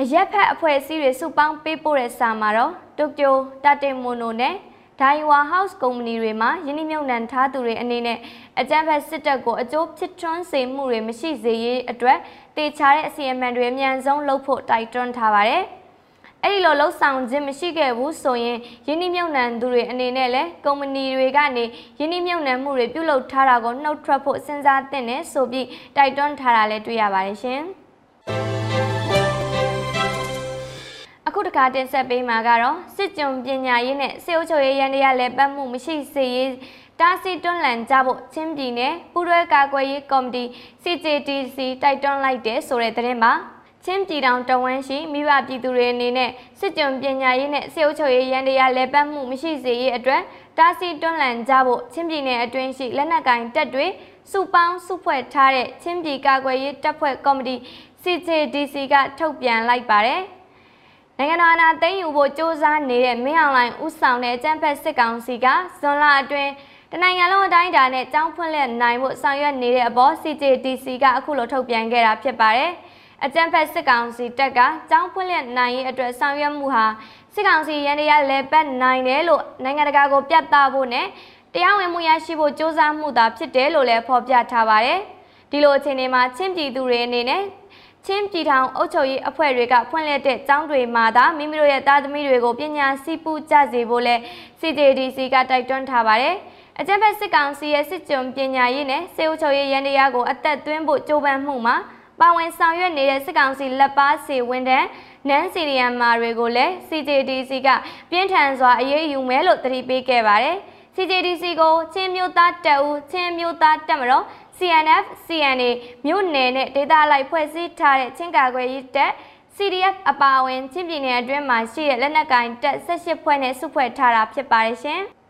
အရက်ဖက်အဖွဲ့အစည်းတွေစုပေါင်းပေးပို့တဲ့စာမှာတော့တိုကျိုတာတေမိုနိုနဲ့ဒိုင်ဝါဟောက်စ်ကုမ္ပဏီတွေမှာယင်းနှမြုပ်နှံထားသူတွေအနေနဲ့အကြမ်းဖက်စစ်တပ်ကိုအကျိုးဖြစ်ထွန်းစေမှုတွေမရှိစေရေးအတွက်တေချာတဲ့အစီအမံတွေအမြန်ဆုံးလုပ်ဖို့တိုက်တွန်းထားပါတယ်။အဲ့ဒီလိုလှုပ်ဆောင်ခြင်းမရှိခဲ့ဘူးဆိုရင်ယင်းနှမြုပ်နှံသူတွေအနေနဲ့လည်းကုမ္ပဏီတွေကနေယင်းနှမြုပ်နှံမှုတွေပြုလုပ်ထားတာကိုနှုတ်ထွက်ဖို့စဉ်းစားသင့်တယ်ဆိုပြီးတိုက်တွန်းထားတာလည်းတွေ့ရပါတယ်ရှင်။ ခုတခါတင်ဆက်ပေးမှာကတော့စစ်ကြုံပညာရေးနဲ့စေအုပ်ချုပ်ရေးရန်တရားလည်းပတ်မှုမရှိစေရေးတာစီတွန်းလန်ကြဖို့ချင်းပြည်နယ်ပူးတွဲကာကွယ်ရေးကော်မတီ CJTC တိုက်တွန်းလိုက်တဲ့ဆိုတဲ့သတင်းပါချင်းပြည်တောင်တဝန်းရှိမိဘပြည်သူတွေအနေနဲ့စစ်ကြုံပညာရေးနဲ့စေအုပ်ချုပ်ရေးရန်တရားလဲပတ်မှုမရှိစေရေးအတွက်တာစီတွန်းလန်ကြဖို့ချင်းပြည်နယ်အတွင်းရှိလက်နက်ကင်တပ်တွေစုပေါင်းစုဖွဲ့ထားတဲ့ချင်းပြည်ကာကွယ်ရေးတပ်ဖွဲ့ကော်မတီ CJDC ကထုတ်ပြန်လိုက်ပါတယ် နိုင်ငံတော်အာဏာသိမ်းယူဖို့စ조사နေတဲ့မင်းအောင်လှိုင်ဦးဆောင်တဲ့အကြမ်းဖက်စစ်ကောင်စီကဇွန်လအတွင်းတနိုင်ငံလုံးအတိုင်းအတာနဲ့ကြောင်းဖွင့်လက်နိုင်ဖို့ဆောင်ရွက်နေတဲ့အပေါ် CJDC ကအခုလိုထုတ်ပြန်ခဲ့တာဖြစ်ပါတယ်။အကြံဖက်စစ်ကောင်စီတပ်ကကြောင်းဖွင့်လက်နိုင်ရေးအတွက်ဆောင်ရွက်မှုဟာစစ်ကောင်စီရန်တရားလဲပတ်နိုင်တယ်လို့နိုင်ငံတကာကိုပြသဖို့နဲ့တရားဝင်မှုရရှိဖို့စ조사မှုသာဖြစ်တယ်လို့လည်းဖော်ပြထားပါတယ်။ဒီလိုအခြေအနေမှာချင်းပြည်သူတွေအနေနဲ့ ချင်းပြည်ထောင်အုပ်ချုပ်ရေးအဖွဲ့တွေကဖွင့်လှစ်တဲ့ကျောင်းတွေမှာသာမိမိတို့ရဲ့သားသမီးတွေကိုပညာစီးပူးကြစေဖို့လဲ CJDC ကတိုက်တွန်းထားပါတယ်။အကြံဖက်စစ်ကောင်စီရဲ့စစ်ကြုံပညာရေးနဲ့စေအုပ်ချုပ်ရေးရန်တရားကိုအသက်သွင်းဖို့ကြိုးပမ်းမှုမှာပါဝင်ဆောင်ရွက်နေတဲ့စစ်ကောင်စီလက်ပါစီဝန်ထမ်းနန်းစီရီယမ်မာတွေကိုလည်း CJDC ကပြင်းထန်စွာအရေးယူမယ်လို့တတိပေးခဲ့ပါတယ်။ CJDC ကိုချင်းမျိုးသားတပ်ဦးချင်းမျိုးသားတပ်မတော် CNF CNA မြို့နယ်နဲ့ဒေသလိုက်ဖွဲ့စည်းထားတဲ့ချင်းကာကွယ်ရေးတပ် CDF အပါအဝင်ချင်းပြည်နယ်အတွင်းမှာရှိတဲ့လက်နက်ကိုင်တပ်18ဖွဲ့နဲ့စုဖွဲ့ထားတာဖြစ်ပါတယ်ရှင်။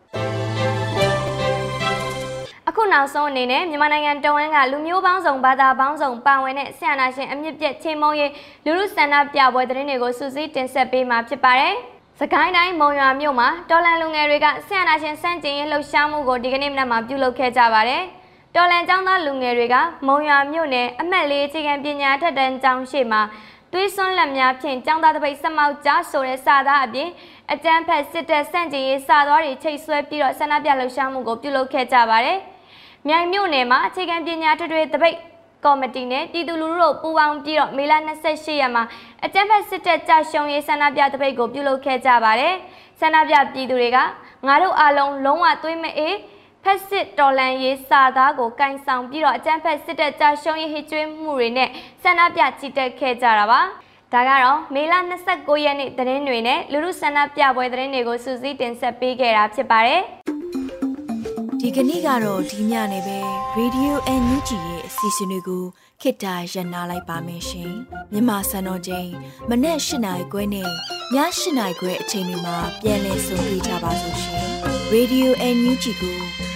အခုနောက်ဆုံးအနေနဲ့မြန်မာနိုင်ငံတဝန်းကလူမျိုးပေါင်းစုံဘာသာပေါင်းစုံပါဝင်တဲ့ဆရာနာရှင်အမြင့်ပြည့်ချင်းမုံရေးလူလူဆန္ဒပြပွဲသတင်းတွေကိုစူးစီးတင်ဆက်ပေးမှာဖြစ်ပါတယ်။စကိုင်းတိုင်းမုံရွာမြို့မှာတော်လန်လူငယ်တွေကဆရာနာရှင်စန့်ကျင်ရေးလှုပ်ရှားမှုကိုဒီကနေ့မနက်မှာပြုလုပ်ခဲ့ကြပါတယ်။ တော်လန်ကျောင်းသားလူငယ်တွေကမုံရွာမြို့နယ်အမှတ်လေးအခြေခံပညာထက်တန်းကျောင်းရှိမှာသွေးစွန်းလက်များဖြင့်ចောင်းသားတပိတ်စမောက်ကြားဆိုတဲ့စာသားအပြင်အကြမ်းဖက်စစ်တပ်စန့်ကျင်ရေးစာသားတွေချိတ်ဆွဲပြီးတော့ဆန္ဒပြလှုပ်ရှားမှုကိုပြုလုပ်ခဲ့ကြပါတယ်။မြိုင်မြို့နယ်မှာအခြေခံပညာထွေထွေတပိတ်ကော်မတီနဲ့ပြည်သူလူထုတို့ပူးပေါင်းပြီးတော့မေလ28ရက်မှာအကြမ်းဖက်စစ်တပ်ကြာရှုံးရေးဆန္ဒပြတပိတ်ကိုပြုလုပ်ခဲ့ကြပါတယ်။ဆန္ဒပြပြည်သူတွေကငါတို့အားလုံးလုံးဝသွေးမအေး ဖက်စစ်တော်လန်ရေးစာသားကိုကင်ဆောင်ပြီးတော့အကြမ်းဖက်စစ်တပ်ကြာရှုံးရေးဟစ်ကြွေးမှုတွေနဲ့ဆန္ဒပြချီတက်ခဲ့ကြတာပါ။ဒါကတော့မေလ29ရက်နေ့သတင်းတွေနဲ့လူလူဆန္ဒပြပွဲသတင်းတွေကိုစူးစီးတင်ဆက်ပေးခဲ့တာဖြစ်ပါတယ်။ဒီကနေ့ကတော့ဒီညနေပဲ Radio NUG ရဲ့အစီအစဉ်လေးကိုခေတ္တရ延လိုက်ပါမယ်ရှင်မြန်မာစံတော်ချိန်မနေ့၈နိုင်ခွဲနဲ့ည၈နိုင်ခွဲအချိန်တွေမှာပြောင်းလဲဆိုပြကြပါလို့ရှင် Radio NUG ကို